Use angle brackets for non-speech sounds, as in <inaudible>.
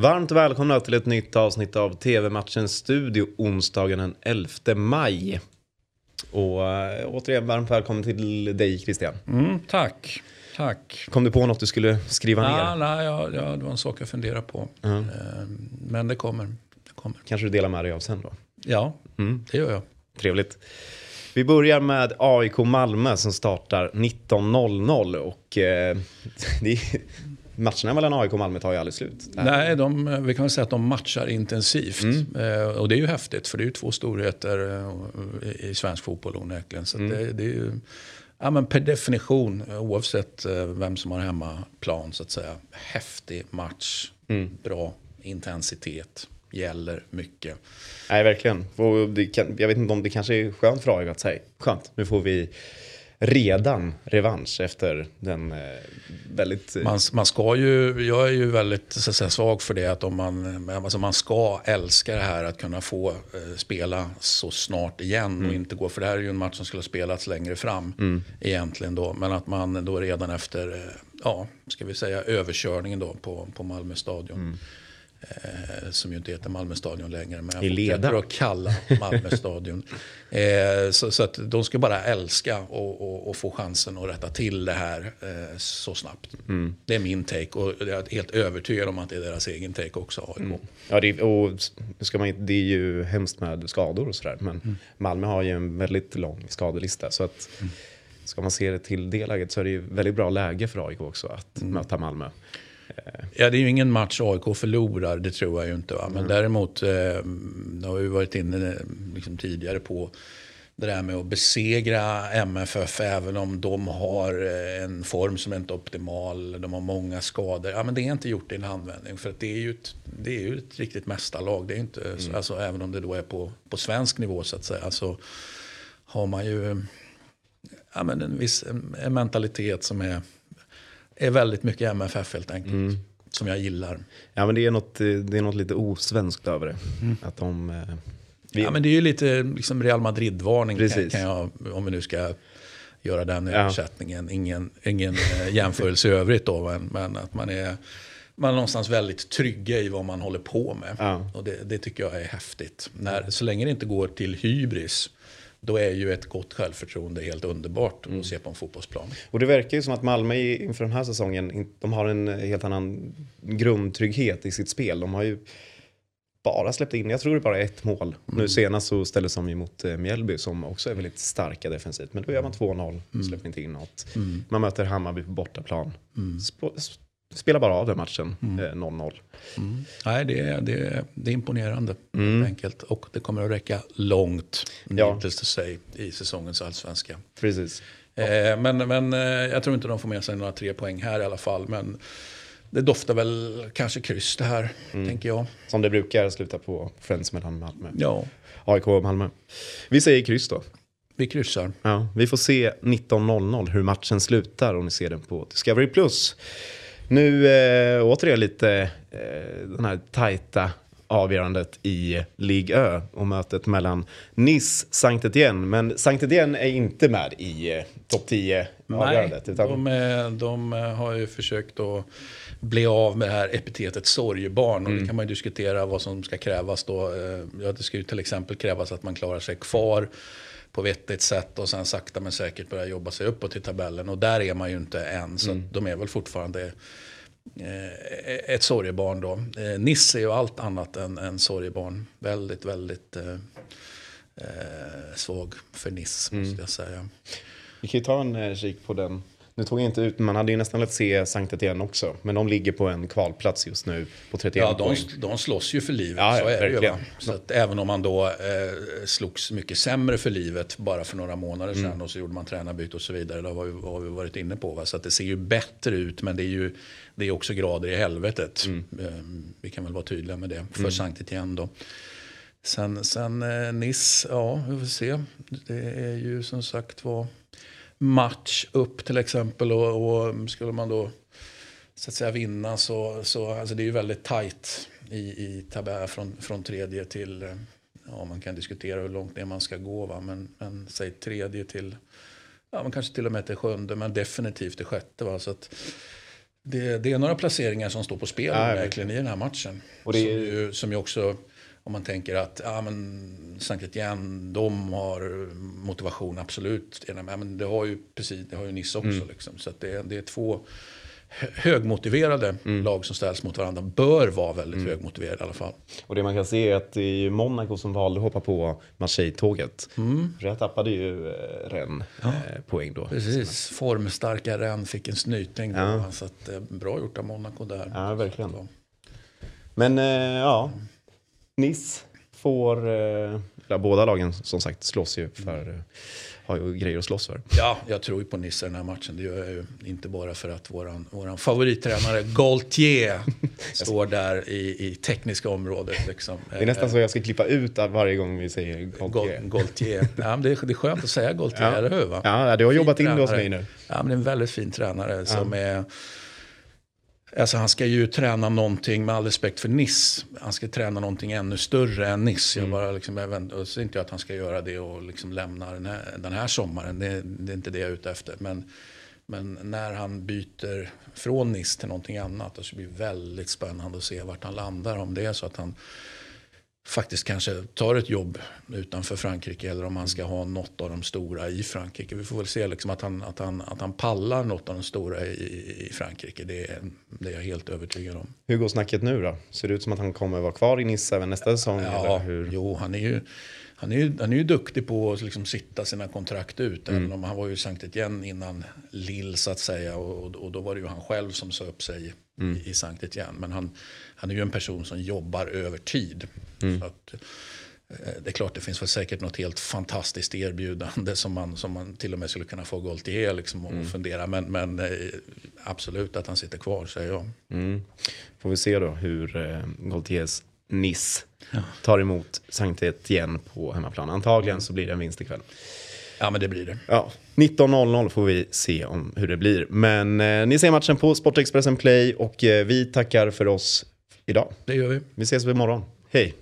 Varmt välkomna till ett nytt avsnitt av TV-matchens studio onsdagen den 11 maj. Och äh, återigen varmt välkommen till dig Christian. Mm, tack, tack. Kom du på något du skulle skriva ah, ner? Nej, ja, ja, det var en sak jag funderade på. Mm. men det kommer, det kommer. Kanske du delar med dig av sen då? Ja, mm. det gör jag. Trevligt. Vi börjar med AIK Malmö som startar 19.00 och eh, <laughs> är, matcherna mellan AIK och Malmö tar ju aldrig slut. Nej, de, vi kan väl säga att de matchar intensivt. Mm. Eh, och det är ju häftigt för det är ju två storheter eh, i svensk fotboll onekligen. Så mm. det, det, är ju, ja, men per definition, oavsett eh, vem som har hemmaplan så att säga, häftig match, mm. bra intensitet gäller mycket. Nej, verkligen. Jag vet inte om det kanske är skönt för AIK att säga, skönt, nu får vi redan revansch efter den eh, väldigt... Eh, man, man ska ju, jag är ju väldigt så säga, svag för det att om man, alltså man ska älska det här att kunna få eh, spela så snart igen mm. och inte gå, för det här är ju en match som skulle ha spelats längre fram mm. egentligen då, men att man då redan efter, eh, ja, ska vi säga överkörningen då på, på Malmö stadion mm Eh, som ju inte heter Malmö stadion längre. Men I leda. att kalla Malmö stadion. <laughs> Eh, så, så, att de ska bara älska och, och, och, få chansen att rätta till det här eh, så snabbt. Mm. Det är min take och jag är helt övertygad om att det är deras egen take också, AIK. Mm. Ja, det, och ska man, det är ju hemskt med skador och sådär. Men mm. Malmö har ju en väldigt lång skadelista. Så att mm. ska man se det till det läget så är det ju väldigt bra läge för AIK också att mm. möta Malmö. Ja, det är ju ingen match AIK förlorar, det tror jag ju inte. Va? Men mm. däremot, eh, det har vi varit inne liksom tidigare på det där med att besegra MFF även om de har eh, en form som inte är optimal, de har många skador. Ja, men det är inte gjort i en handvändning för att det är ju ett, det är ju ett riktigt mästarlag. Det är inte, mm. alltså, även om det då är på, på svensk nivå så att säga. Så har man ju ja, men en viss en mentalitet som är är väldigt mycket MFF helt enkelt. Mm. Som jag gillar. Ja men det är något, det är något lite osvenskt över det. Mm. Att de, eh, vi... Ja men det är ju lite liksom Real Madrid-varning kan, kan, jag, om vi nu ska göra den ja. översättningen. Ingen, ingen eh, jämförelse i övrigt då, men, men, att man är, man är någonstans väldigt trygga i vad man håller på med. Ja. Och det, det, tycker jag är häftigt. När, så länge det inte går till hybris då är ju ett gott självförtroende helt underbart mm. att se på en fotbollsplan. Och det verkar ju som att Malmö inför den här säsongen, de har en helt annan grundtrygghet i sitt spel. De har ju bara släppt in, jag tror det är bara ett mål. Mm. Nu senast så ställdes de ju mot eh, Mjällby som också är väldigt starka defensivt. Men då gör man 2-0 och mm. släpper inte in något. Mm. Man möter Hammarby på bortaplan. Mm spelar bara av den matchen, mm. 0-0. Eh, mm. Nej, det är, det, är, det är imponerande mm. enkelt. Och det kommer att räcka långt, ja. to say, i säsongens allsvenska. Precis. Eh, men men eh, jag tror inte de får med sig några tre poäng här i alla fall. Men det doftar väl kanske kryss det här, mm. tänker jag. Som det brukar sluta på Friends mellan Malmö. Ja. AIK och Malmö. Vi säger kryss då. Vi kryssar. Ja, vi får se 19.00 hur matchen slutar om ni ser den på Discovery+. Plus. Nu eh, återigen lite eh, den här tajta avgörandet i Ligue Ö och mötet mellan Nice Saint Etienne. Men Saint Etienne är inte med i eh, topp 10 avgörandet. Utan... De, de har ju försökt att bli av med det här epitetet sorgebarn. Och mm. det kan man ju diskutera vad som ska krävas då. Eh, ja, det ska ju till exempel krävas att man klarar sig kvar på vettigt sätt och sen sakta men säkert börja jobba sig uppåt i tabellen. Och där är man ju inte än, så mm. de är väl fortfarande eh, ett sorgebarn då. Eh, Nisse är ju allt annat än, än sorgebarn. Väldigt, väldigt eh, eh svag för Niss, mm. måste jag säga. Vi kan ju ta en eh, kik på den nu tog jag inte ut, man hade ju nästan velat se Sankt Etienne också. Men de ligger på en kvalplats just nu på 31 ja, poäng. Ja, de slåss ju för livet, ja, så är verkligen. det ju. Så att även om man då eh, slogs mycket sämre för livet bara för några månader sedan mm. och så gjorde man tränarbyte och så vidare. Det har vi, har vi varit inne på. Va? Så att det ser ju bättre ut, men det är ju det är också grader i helvetet. Mm. Eh, vi kan väl vara tydliga med det för mm. Sankt Etienne då. Sen, sen eh, Nice, ja vi får se. Det är ju som sagt var match upp till exempel. Och, och skulle man då så att säga vinna så, så alltså det är ju väldigt tajt i, i tabellen från, från tredje till, ja man kan diskutera hur långt ner man ska gå va, men, men säg tredje till, ja man kanske till och med till sjunde men definitivt till sjätte va. Så att, det, det, är några placeringar som står på spel ja, verkligen i den här matchen. Och det är... som, ju, som ju också, om man tänker att ja, men Sankt Etienne, de har motivation, absolut. Ja, men det har ju precis, det har ju Nice också. Mm. Liksom. Så det, det är två högmotiverade mm. lag som ställs mot varandra bör vara väldigt mm. högmotiverade i alla fall. Och det man kan se är att det är Monaco som valde att hoppa på Marseille-tåget. Mm. För där tappade ju eh, Rennes ja. eh, poäng då. Precis, formstarka Rennes fick en snyting. Då, ja. Så att, eh, bra gjort av Monaco där. Ja, verkligen. Men ja, Nice får, eh, båda lagen som sagt slåss ju för mm har ju grejer att slåss för. Ja, jag tror ju på Nisse i den här matchen. Det gör jag ju inte bara för att våran, våran favorittränare Gaultier <laughs> står där i, i tekniska området. Liksom. Det är nästan så jag ska klippa ut varje gång vi säger Gaultier. Gaultier. Ja, det, är, det är skönt att säga Gaultier, ja. eller hur? Va? Ja, du har jobbat in det hos mig nu. Ja, men det är en väldigt fin tränare ja. som är Alltså han ska ju träna någonting, med all respekt för Niss. Han ska träna någonting ännu större än Niss. Mm. Jag bara liksom, jag och så inte att han ska göra det och liksom lämna den här, den här sommaren. Det, det, är inte det jag är ute efter. Men, men när han byter från Niss till någonting annat. Så blir det väldigt spännande att se vart han landar. Om det är så att han faktiskt kanske tar ett jobb utanför Frankrike eller om han ska ha något av de stora i Frankrike. Vi får väl se liksom att, han, att, han, att han pallar något av de stora i, i Frankrike. Det är, det är jag helt övertygad om. Hur går snacket nu då? Ser det ut som att han kommer vara kvar i Nice även nästa säsong? Ja, jo han är ju han är, ju, han är ju duktig på att liksom sitta sina kontrakt ut. Mm. Även om han var ju Sankt Etienne innan Lille så att säga. Och, och, då var det ju han själv som sa upp sig mm. i, i Sankt Etienne. Men han, han är ju en person som jobbar över tid. Mm. Så att, eh, det är klart det finns väl säkert något helt fantastiskt erbjudande som man, som man till och med skulle kunna få Gaultier liksom och mm. fundera. Men, men eh, absolut att han sitter kvar säger jag. Mm. Får vi se då hur eh, Gaultiers ja. tar emot Sankt Etienne på hemmaplan. Antagligen så blir det en vinst ikväll. Ja, men det blir det. Ja, 19.00 får vi se om hur det blir. Men eh, ni ser matchen på Sportexpressen Play och eh, vi tackar för oss idag. Det gör vi. Vi ses imorgon. Hej!